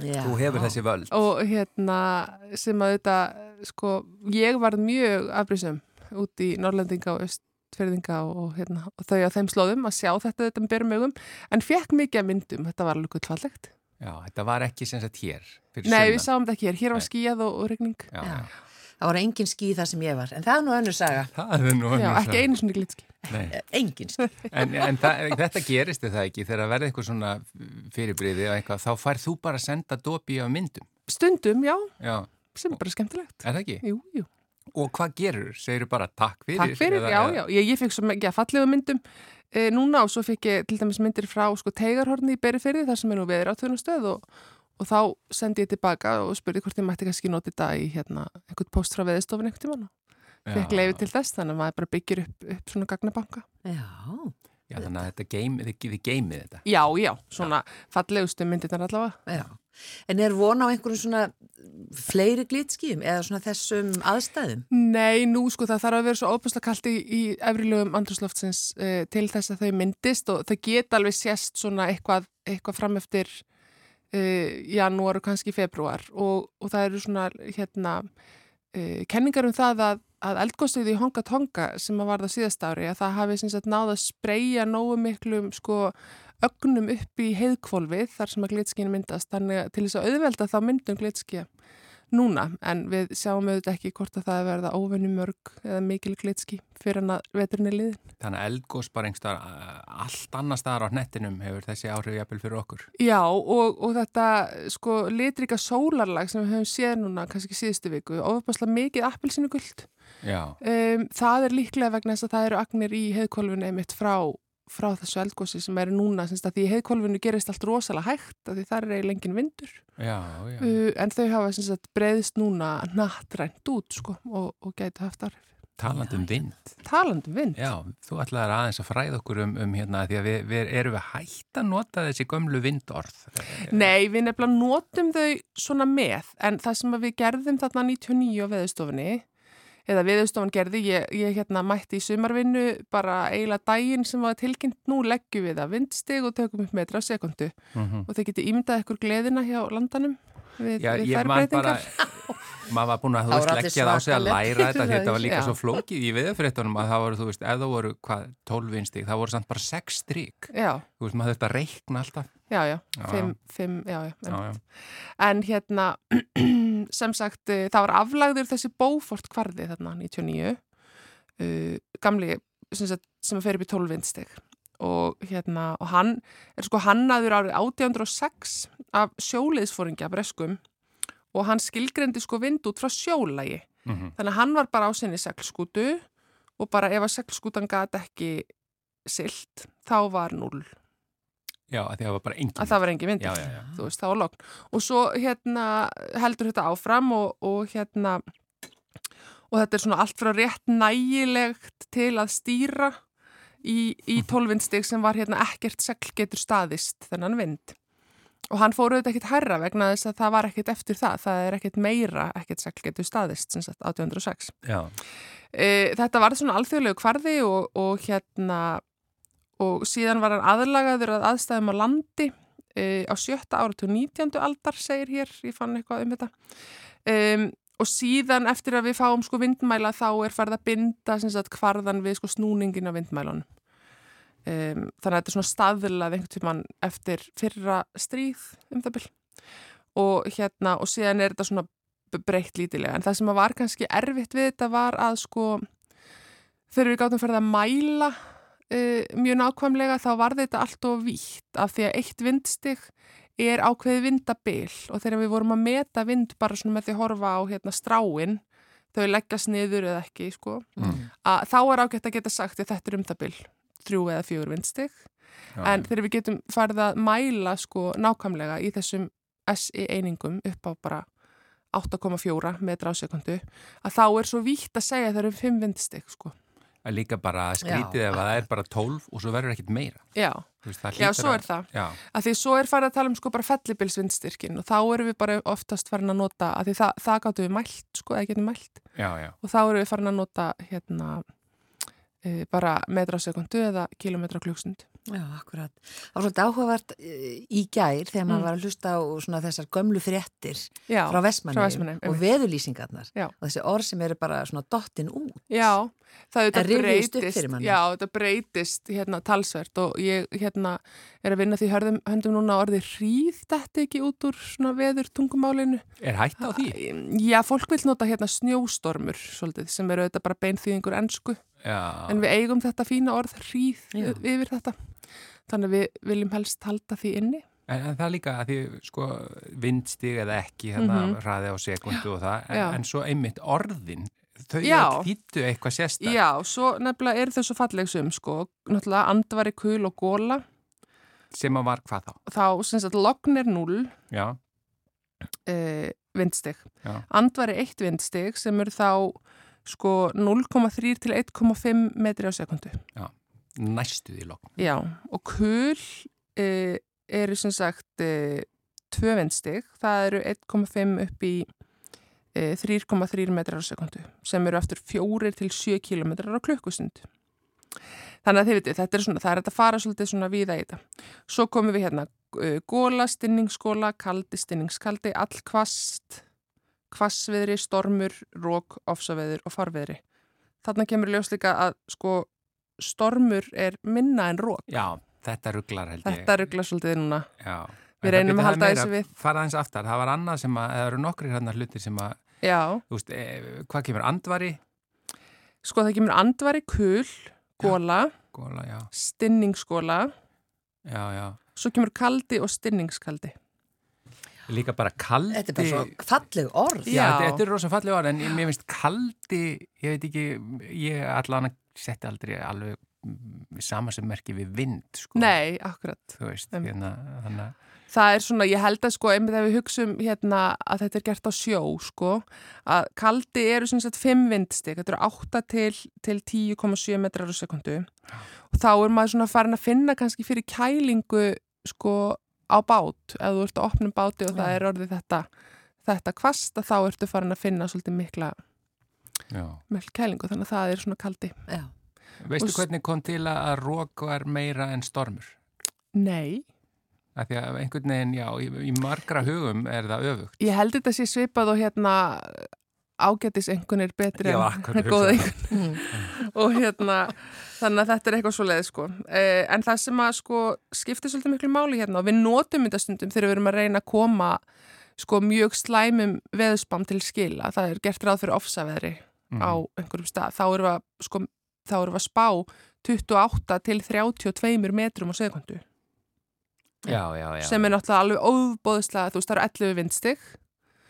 Já. þú hefur þessi völd. Og hérna sem að auðvitað sko, ég var mjög afbrísum út í Norrlendinga og östferðinga og, hérna, og þau á þeim slóðum að sjá þetta þetta með berum augum en fekk mikið af myndum, þetta var alveg gullfallegt. Já, þetta var ekki sem sagt hér Nei, við sunnan. sáum þetta ekki hér, hér var skíjað og, og regning Já, Já. Já. Það var engin ský þar sem ég var, en það er nú önnur saga. Það er nú Já, önnur ekki saga. einu svona glitski Nei. Eh, Engin ský. En, en það, þetta gerist er það ekki þegar verði eitthvað svona fyrirbriði og eitthvað, þá færð þú bara að senda dopi af myndum. Stundum, já, Já, sem er bara skemmtilegt er það ekki? Jú, jú Og hvað gerur? Segir bara takk fyrir? Takk fyrir, eða- já, eða- já. Ég, ég fikk svo mikið að fallegu myndum e, núna og svo fikk ég til dæmis myndir frá sko og, þá sendi ég tilbaka og spurði hvort ég mætti kannski nota þetta í hérna einhvern post frá veðistofun einhvern tímann og fekk Já. leiði til þess þannig að maður bara byggir upp, upp svona gagnabanka. Já, Já, þannig að þetta geim, þið, geimið þetta. Já, já, svona fallegustu myndirnar allavega. já. En er von á einhverjum svona fleiri glitskýjum eða svona þessum aðstæðum? Nei, nú sko það þarf að vera svo óbúslega kallt í, í efrilögum andrúsloftsins uh, til þess að þau myndist og þau geta alveg sést svona eitthvað, eitthvað fram eftir uh, janúar og kannski februar og, og það eru svona hérna uh, kenningar um það að, að eldgóðstöði í Honga Tonga sem að var það síðast ári að það hafi sagt náð að spreyja nógu miklum sko ögnum upp í heiðkvolfið þar sem að glitskinu myndast þannig að til þess að auðvelda þá myndum glitskja núna en við sjáum auðvitað ekki hvort að það verða óvenni mörg eða mikil glitski fyrir hann að veturinn er liðin. Þannig að eldgós bara einhverstaðar allt annar staðar á hnettinum hefur þessi áhrif jafnvel fyrir okkur. Já og, og þetta sko litrika sólarlag sem við höfum séð núna kannski síðustu viku, ofabáslega mikið appelsinu guld. Já, Um, það er líklega vegna þess að það eru agnir í heiðkólfinu einmitt frá, frá þessu eldgósi sem eru núna, semst því heiðkólfinu gerist allt rosalega hægt því það er eiginlega engin vindur. já, já. Uh, en þau hafa breyðist núna nattrænt út sko og, og gætu haft áhrif. Talandi um vind. Talandum vind. Já, þú ætlaðir aðeins að fræða okkur um, um hérna því að við, við erum við hægt að nota þessi gömlu vindorð. Nei, við nefnilega notum þau svona með, en það sem við gerðum þarna 99 á veðustofunni, eða veðustofan gerði, ég, ég hérna mætti í sumarvinnu bara eiginlega daginn sem var tilkynnt, nú leggjum við að vindstig og tökum upp metra á sekundu Mm og þau geti ímyndað ykkur gleðina hjá landanum við, Já, við ég þær man bara, breytingar. maður var búin að þú veist leggja það á sig að læra þetta því þetta var líka Já. svo flókið í viðfréttunum að það voru, þú veist, ef það voru hvað, 12 vinstig, það voru samt bara 6 strík. Já, Þú veist, maður þurfti að reikna alltaf. já, já, Já, fimm, fimm, já, já, Já, já. En hérna, sem sagt, eh, það var aflagður þessi bófort kvarði þarna 99, uh, gamli sem, sagt, sem fer upp í 12 vindsteg. Og hérna, og hann er sko hannaður árið 1806 af sjóliðsfóringja breskum og hann skilgrendi sko vind út frá sjólægi. Mm Þannig að hann var bara á sinni seglskútu og bara ef að seglskútan gat ekki silt, þá var null. Já, að það var bara engin. Að það var engin vindur Já, já, já. þú veist, það var logn. Og svo hérna heldur þetta áfram og, og hérna og þetta er svona allt frá rétt nægilegt til að stýra í, í tólvindstig sem var hérna ekkert segl getur staðist þennan vind. Og hann fór auðvitað ekkert herra vegna þess að það var ekkert eftir það. Það er ekkert meira ekkert segl getur staðist, sem sagt, 1806. Já, E, þetta var svona alþjóðlegu kvarði og, og hérna og síðan var hann aðlagaður að aðstæðum á landi e, á sjötta áratu 19. aldar segir hér, ég fann eitthvað um þetta. Um, og síðan eftir að við fáum sko vindmæla þá er farið að binda sagt kvarðan við sko snúningin á vindmælunum. Um, þannig að þetta er svona staðlað einhvern tímann eftir fyrra stríð um það byll og hérna og síðan er þetta svona breytt lítilega en það sem að var kannski erfitt við þetta var að sko þegar við gátum fyrir að mæla uh, mjög nákvæmlega þá var þetta allt of vítt af því að eitt vindstig er ákveði vindabil og þegar við vorum að meta vind bara svona með því að horfa á hérna, stráin þau leggjast niður eða ekki sko, mm. að þá er ágætt að geta sagt að þetta er um það bil þrjú eða fjögur vindstig já, en þegar við getum farið að mæla sko nákvæmlega í þessum SI einingum upp á bara 8,4 metra á sekundu að þá er svo vítt að segja að það eru 5 vindstig sko. Að líka bara skrítið ef að það er bara 12 og svo verður ekkit meira. Já, Veist, já, svo er það. Já, Að því svo er farið að tala um sko bara fellibilsvindstyrkin og þá erum við bara oftast farin að nota, að því það, það gáttum við mælt sko, eða getum mælt já, já. og þá erum við farin að nota hérna e, bara metra á sekundu eða kilometra á klukkstund. Já, akkurat. Það var svolítið áhugavert eh, í gær þegar maður Mm. var að hlusta á svona þessar gömlu fréttir Já, frá Vestmanni og einmitt. veðurlýsingarnar Já. og þessi orð sem eru bara svona dottin út. Já, það breytist, já, þetta breytist hérna talsvert og ég hérna er að vinna því hörðum, höndum núna orðið hríð þetta ekki út úr svona veður tungumálinu. Er hægt á því? Já, fólk vil nota hérna snjóstormur svolítið sem eru þetta bara beinþýðingur ennsku Já, en við eigum þetta fína orð hríð yfir þetta. Þannig að við viljum helst halda því inni. en, en það líka að því, sko, vindstig eða ekki, hérna, Mhm. hraði á sekundu og það, en, Já. en svo einmitt orðin, þau Já. þýttu eitthvað sérstak. Já, svo nefnilega eru þau svo falleg sum sko, náttúrulega andvari, kul og góla Sem að var hvað þá? þá sem sagt logn er 0 Já, uh, vindstig. Já. Andvari eitt vindstig sem eru þá sko 0,3 til 1,5 metri á sekundu. Næstu því lokn. Já, og kul uh, eru sem sagt uh, tvö vindstig, það eru 1,5 upp í uh, 3,3 metrar á sekundu sem eru aftur 4 til 7 kilometrar á klukkustund. Þannig að þið veitir, þetta er svona, það er að fara svolítið svona víða í þetta. Svo komum við hérna góla, stinningsgóla, kaldi, stinningskaldi, allkvast, kvassviðri, stormur, rók, ofsaveður og farveðri. Þarna kemur ljós líka að sko stormur er minna en rók. Já, þetta rugglar held ég. Þetta ruggla svolítið núna. Já, Við það reynum að halda þessu við. Fara aðeins aftar, það var annað sem að, eða eru nokkri hérna hlutir sem að, Já, þú veist, e, hvað kemur andvari? sko það kemur andvari, kul, góla, stinningsgóla, já, já. svo kemur kaldi og stinningskaldi. Líka bara kaldi. Þetta er bara svo falleg orð. Já, Já. þetta, þetta er rosa fallið orð, en mér finnst kaldi, ég veit ekki, ég allan setti aldrei alveg mm, sama sem merki við vind, sko. Nei, akkurat. Veist, Em. hérna, að, Það er svona, ég held að sko, einmitt ef við hugsum hérna að þetta er gert á sjó, sko, að kaldi eru sem sagt 5 vindstig, þetta eru 8 til, til 10,7 metrar á sekundu og þá er maður svona farin að finna kannski fyrir kælingu, sko, á bát, ef þú ert að opna um báti og það Já. er orðið þetta, þetta kvast, að þá ertu farin að finna svolítið mikla, já. mikla kælingu, þannig að það er svona kaldi. Já. Veistu hvernig kom til að rók var meira en stormur? Nei, Af því að einhvern veginn, já, í, í margra hugum er það öfugt. ég held þetta sé svipað og hérna ágætis einhvernir betri Já, en góða einhvern. Og hérna, þannig að þetta er eitthvað svo leið sko. Eh, en það sem að sko skiptir svolítið miklu máli hérna og við notum þetta stundum þegar við erum að reyna að koma sko mjög slæmum veðspam til skila, það er gert ráð fyrir ofsaveðri Mhm. á einhverjum stað, þá erum við að sko, við að spá 28 til 32 metrum á sekundu Já, já, já. sem er náttúrulega alveg óbóðslega, þú veist það eru 11 vindstig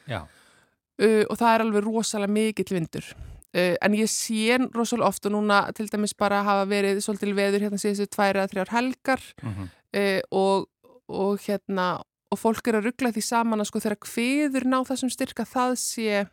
uh, og það er alveg rosalega mikill vindur uh, en ég sé rosalega oft og núna til dæmis bara hafa verið svolítil veður hérna síðustu tvær eða þrjár helgar mhm. uh, og, og hérna og fólk er að ruggla því saman að sko þegar kviður ná þessum styrka það sé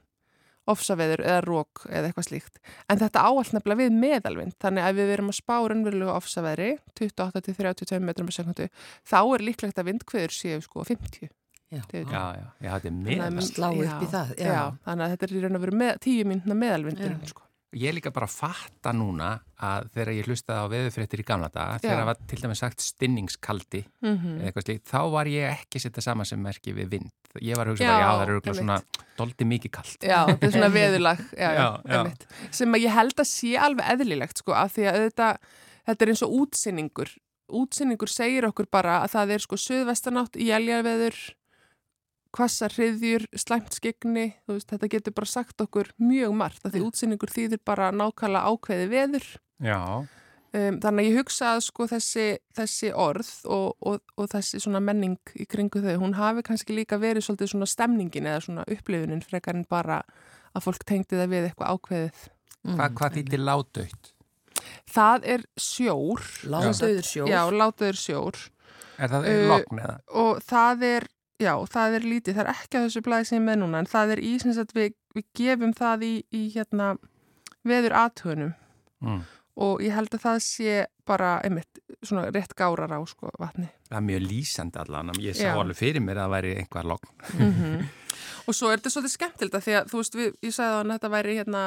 ofsaveður eða rók eða eitthvað slíkt en þetta áallt nefnilega við meðalvind þannig að ef við erum að spá raunverulega ofsaveðri 28-32 metrum per sekundu þá er líklegt að vindkviður séu sko 50 Já. Já, já, já, þetta er Þannig meðal. að- Slá upp í það, já. Já. þannig að þetta er í raun og veru með, tíu mínuna meðalvindurinn Já. sko. Ég er líka bara að fatta núna að þegar ég hlustaði á veðurfréttir í gamla daga, Já. þegar það var til dæmis sagt stinningskaldi mm eða eitthvað slíkt, þá var ég ekki að setja sama sem merki við vind. Ég var að hugsa já, það eru svona doldi mikið kalt. Já, þetta er svona einmitt. sem að ég held að sé alveg eðlilegt sko, af því að auðvitað, þetta er eins og útsinningur útsinningur segir okkur bara að það er sko söðvestanátt, jæljaveður hvassar hriðjur, slæmt skegni, þetta getur bara sagt okkur mjög margt, af því útsinningur þýðir bara nákvæmlega ákveði veður Já, Um, þannig að ég hugsa að sko þessi, þessi orð og, og, og þessi svona menning í kringu þau, hún hafi kannski líka verið svolítið svona stemningin eða svona upplifunin frekar en bara að fólk tengdi það við eitthvað ákveðið. Mm. Hva, hvað þýttir ládautt? Það er sjór. Ládauður sjór. Já, látaður sjór Er það Uh, logn eða? og það er, já, það er lítið, það er ekki á þessu blæði sem ég er með núna en það er í sem sagt við, við gefum það í, í hérna veður aðtöðunum Mm. og ég held að það sé bara einmitt svona rétt gárar á sko vatni. Það er mjög lýsandi allan, ég sá Já. alveg fyrir mér að það væri einhvað logn. -hmm. og svo er þetta svolítið skemmtild að því að þú veist, við, ég sagði að þetta væri hérna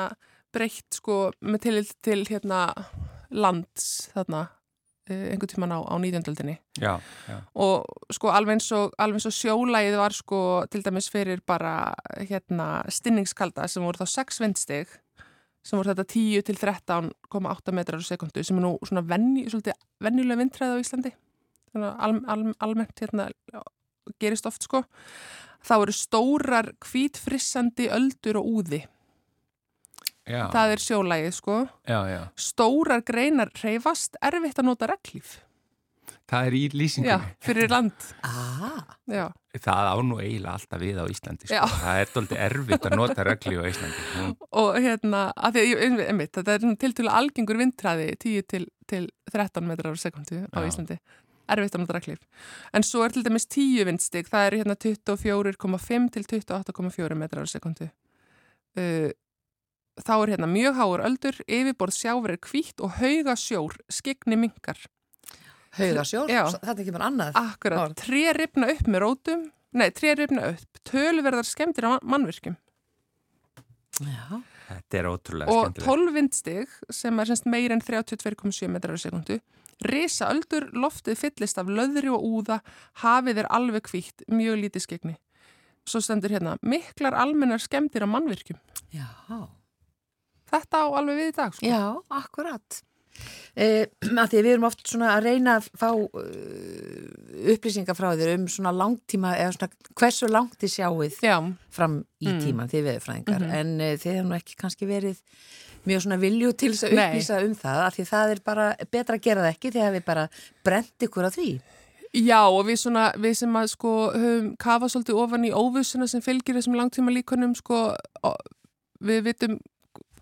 breytt sko með til, til hérna lands þarna einhvern tíman á, á 19. Já, já. og sko alveg eins og, og sjólægið var sko til dæmis fyrir bara hérna stinningskalda sem voru þá 6 vindstig sem voru þetta 10 til 13,8 metrar á sekundu sem er nú svona venni, venjulega vindræði á Íslandi al, al, almennt hérna gerist oft sko þá eru stórar hvítfrissandi öldur og úði Já, það er sjólægið sko já, já. stórar greinar reyfast erfitt að nota reglíf Það er í já, lýsingunni. fyrir land Ah, já, Það á nú eiginlega alltaf við á Íslandi. Sko. Já. Það er doldið erfitt að nota regli á Íslandi. Hún, og hérna, að því einmitt, þetta er tiltúlega algengur vindræði 10 til, til 13 metrar á sekundu á Já. Íslandi erfitt að nota reglíf en svo er til dæmis 10 vindstig það er hérna 24,5 til 28,4 metrar á sekundu uh, þá er hérna mjög háur öldur, yfirborð sjáver er hvítt og hauga sjór, skegni mingar haugasjór, Já. þetta kemur annað. akkurat, tré ripna upp með rótum nei, tré ripna upp, töluverðar skemmtir á mannvirkjum Já. þetta er ótrúlega og skemmtilegt. 12 vindstig sem er semst meir en 32,7 metrar á sekundu risa öldur, loftið fyllist af löðri og úða, hafið er alveg hvítt, mjög lítið skegni svo stendur hérna, miklar almennar skemmtir á mannvirkjum Já. Þetta á alveg við í dag sko. Já, akkurat. Eh, að því að við erum oft svona að reyna að fá uh, upplýsingar frá þér um svona langtíma eða svona hversu langt þið sjáuð Já, fram í Mm. tíman þið veðurfræðingar Mhm. en uh, þið hefum ekki kannski verið mjög svona vilju til þess að Nei. upplýsa um það af því það er bara betra að gera það ekki þegar við bara brent ykkur á því Já og við, svona, við sem að sko höfum kafað svolítið ofan í óvissuna sem fylgir þessum langtíma líkunum sko við vitum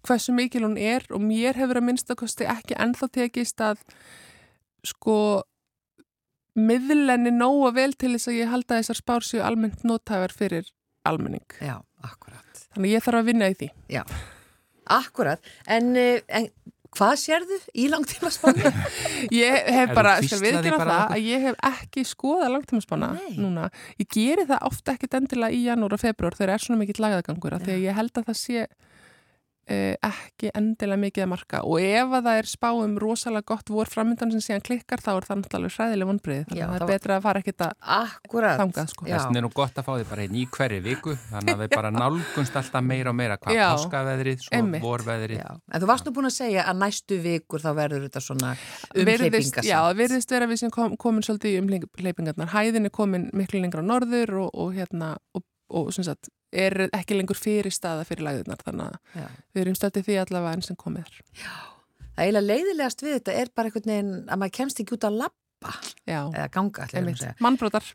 hversu mikil hún er og mér hefur að minnstakosti ekki ennþá tekist að sko miðlenni nóga vel til þess að ég halda þessar spár séu almennt nótæfar fyrir almenning. Já, akkurat Þannig að ég þarf að vinna í því. Akkurat, en, uh, en hvað sérðu í langtíma spáni? Ég hef bara, skal hvíslaði viðkjöna bara það að ég hef ekki skoðað langtímaspána Nei. núna. Ég geri það ofta ekkit endilega í janúar og februar þegar er svona mikill lagagangur af því að ég held að það sé ekki endilega mikið að marka og ef að það er spá um rosalega gott vor framöndan sem síðan klikkar þá er það náttúrulega hræðileg vonbreið þannig Já, að það það er betra að fara ekkit að Akkurat þangað sko. Já. Þess er nú gott að fá þið bara einn í hverju viku þannig að við bara nálgunst alltaf meira og meira hvað páskaveðrið, svo Einmitt. vorveðrið Já, en þú varst nú búin að segja að næstu vikur þá verður þetta svona Virðist, umhleypingasamt. já, virðist vera við sem kom, komin svolítið í umhleypingarnar. Hæðin er komin miklu lengra á norður og, og hérna og, og sem sagt, er ekki lengur fyrir staða fyrir læðunar þannig að Já. við erum stöldið því allavega enn sem komið er. Það eiginlega leiðilegast við þetta er bara einhvern veginn að maður kemst ekki út að labba Já, eða ganga, ætla ég að einmitt. segja. Mannbrotar.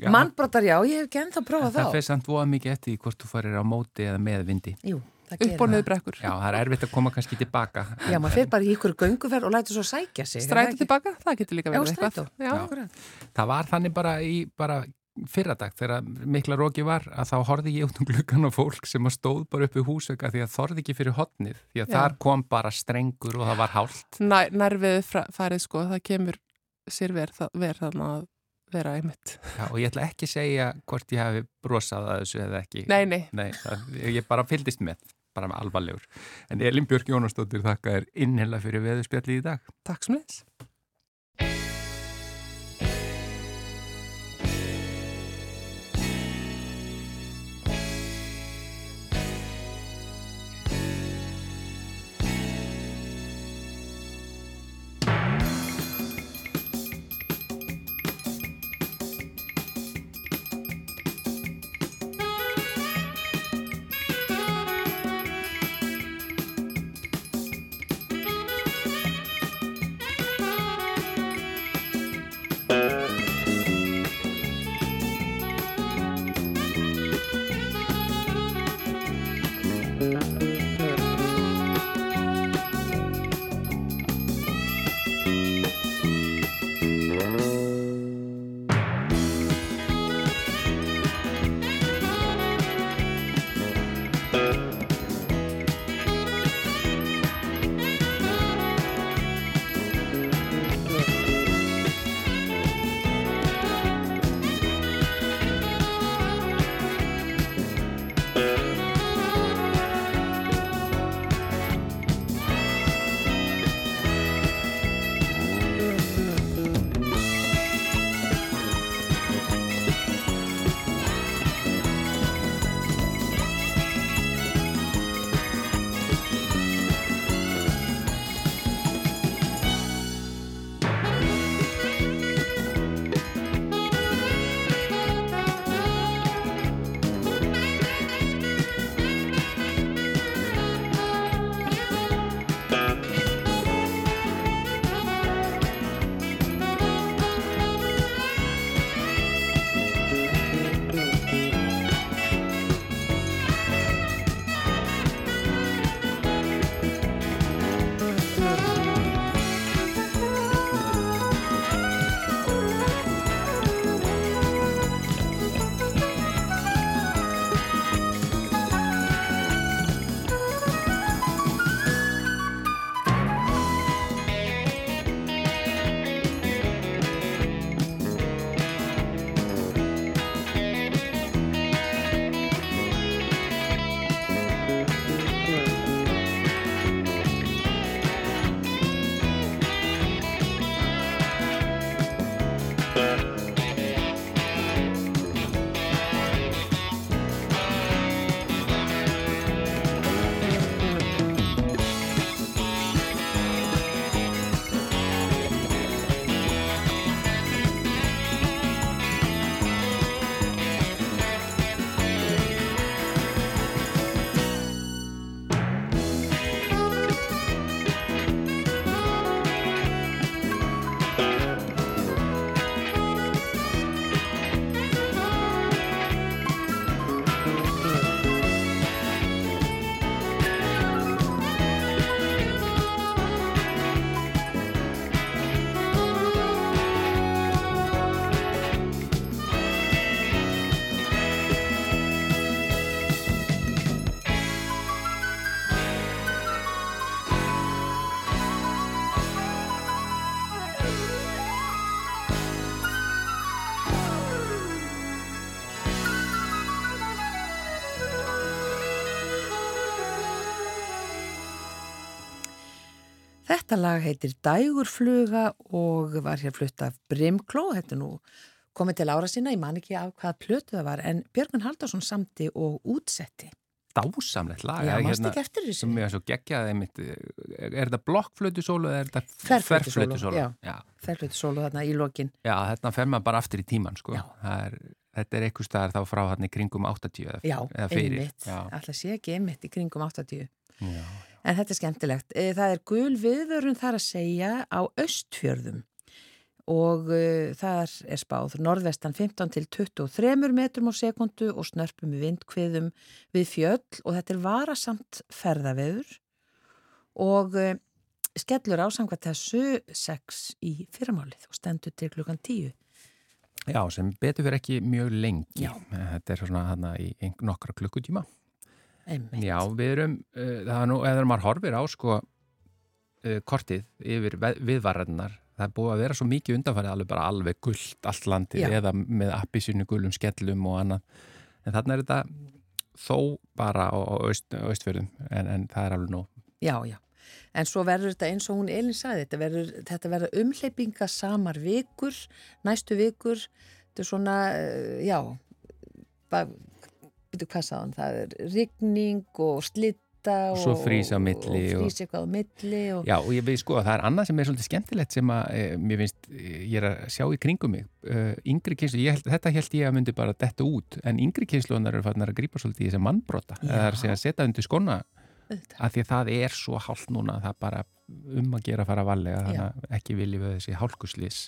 Já. Mannbrotar, já, ég hef ekki ennþá En prófað það þá. fyrir samt voða mikið eftir hvort þú farir á móti eða með vindi Jú, það Upp og gerir niður það. brekkur. Já, það er erfitt að koma kannski tilbaka Já, maður fyrir bara í ykkur gönguferð og lætur svo sækja sig. það ekki? tilbaka, það getur líka Já, verið strætó. Já, Já. Það var þannig bara í bara fyrradag þegar mikla róki var að þá horfði ég út um gluggan á fólk sem að stóð bara upp í húsauka því að þorði ekki fyrir hotnið því að Já. þar kom bara strengur og það var hált Nær, nærvið fra- farið sko, það kemur sér verð ver, þarna að vera einmitt. Já, og ég ætla ekki að segja hvort ég hafi brosað að þessu eða ekki Nei, nei, Nei, það, ég bara fylgdist með bara með alvarlegur. En Elin Björk Jónastóttir þakka er innhella fyrir veðurspjalli í dag. takk sem leys. Þetta lag heitir Dægurfluga og var hér flutt af Brimkló, þetta er nú komið til ára sinna, ég man ekki af hvaða plötu það var, en Björgun Haldarsson samti og útsetti. Dásamlegt lag. Já, mást hérna- ekki eftir þessu? sem er svo geggjað einmitt, er þetta blokkflötusólu eða er þetta þverflötusólu? já. Já. Ferlutu sólu þarna í lokin. Já, þetta fer maður bara aftur í tíman sko. Já. Er, þetta er eitthvað staðar þá frá hann í kringum 80 eða, Já, eða fyrir. einmitt. Já. Alltaf sé ekki einmitt í kringum 80. Já. En þetta er skemmtilegt. Eh, Það er gul viðvörun þar að segja á östfjörðum og uh, þar er spáð norðvestan 15 til 23 metrum á sekundu og snörpum við vindkviðum við fjöll og þetta er varasamt ferðaveður og uh, skellur á samkvæmt þessu 6 í fyrramálið og stendur til klukkan 10. Já, sem betur fyrir ekki mjög lengi. Já. Þetta er svona hana í nokkra klukkutíma. Einmitt. Já, við erum, uh, það er nú, eða maður horfir á sko uh, kortið yfir viðvararnar, það er búið að vera svo mikið undanfærið alveg bara alveg gullt allt landið Já. eða með appisinu gulum skellum og annað. En þarna er þetta þó bara á, á, aust, austfjörðum en, en það er alveg nóg. Já, já. En svo verður þetta eins og hún Elin sagði, þetta verður, þetta verður umhleypinga samar vikur, næstu vikur, þetta er svona, eh, já, hvað, veitu hvað hann, það er rigning og slitta og Svo frís á milli og og- frís eitthvað á milli og, Já, og ég veist sko að það er annað sem er svolítið skemmtilegt sem að e, mér finnst, e, ég er að sjá í kringum mig. E, yngri kynslu, ég held, þetta held ég að myndi bara detta út, en yngri kynsluðunar eru farnar að grípa svolítið í þessi mannbrota. Já. Það er að að setja undir skona auðvitað. að því að það er svo hálft núna, það bara um að gera að fara valega, þannig að ekki viljum við þessi hálkuslís.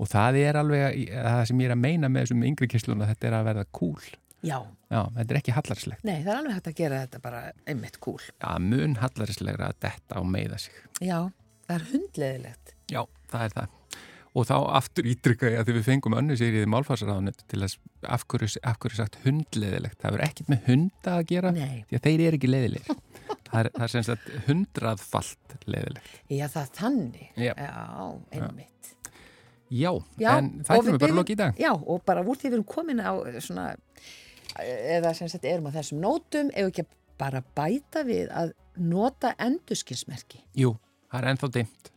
Og það er alveg í- það sem ég er að meina með þessum yngri kynsluðunar, þetta er að verða kúl. Já, Já, þetta er ekki hallarslegt. nei, það er alveg hægt að gera þetta bara einmitt kúl. Já, mun hallarslegra að detta og meiða sig. Já, það er hundleðilegt. Já, það er það. Og þá aftur ítrykka ég að því við fengum önnu sér í málfarsraðunet til að af hverju, af hverju sagt hundleðilegt. Það verður ekkert með hunda að gera Nei, því að þeir eru ekki leðilegir. það er, það er sem sagt hundraðfalt leðilegt. já, það er þannig. Já. Já, einmitt. Já, Já, en það er bara lokið í dag. Já, og bara úr því við erum komin á svona, eða sem sagt erum á þessum nótum, ef ekki bara bæta við að nota endurskinsmerki. Jú, það er ennþá dimmt.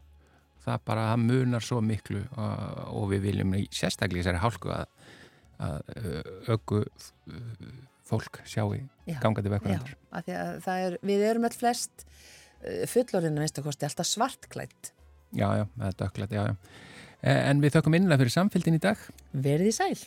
Það bara, það munar svo miklu og, við viljum í sérstaklega í þessari hálku að, að ögu fólk sjáu Já, gangandi það er, við erum alltaf flest fullorinn að minnstakosti alltaf svartklætt. Já, já, það er dökklætt, já, já. Eh, En við þökkum innlega fyrir samfélgin í dag. Verið í sæl.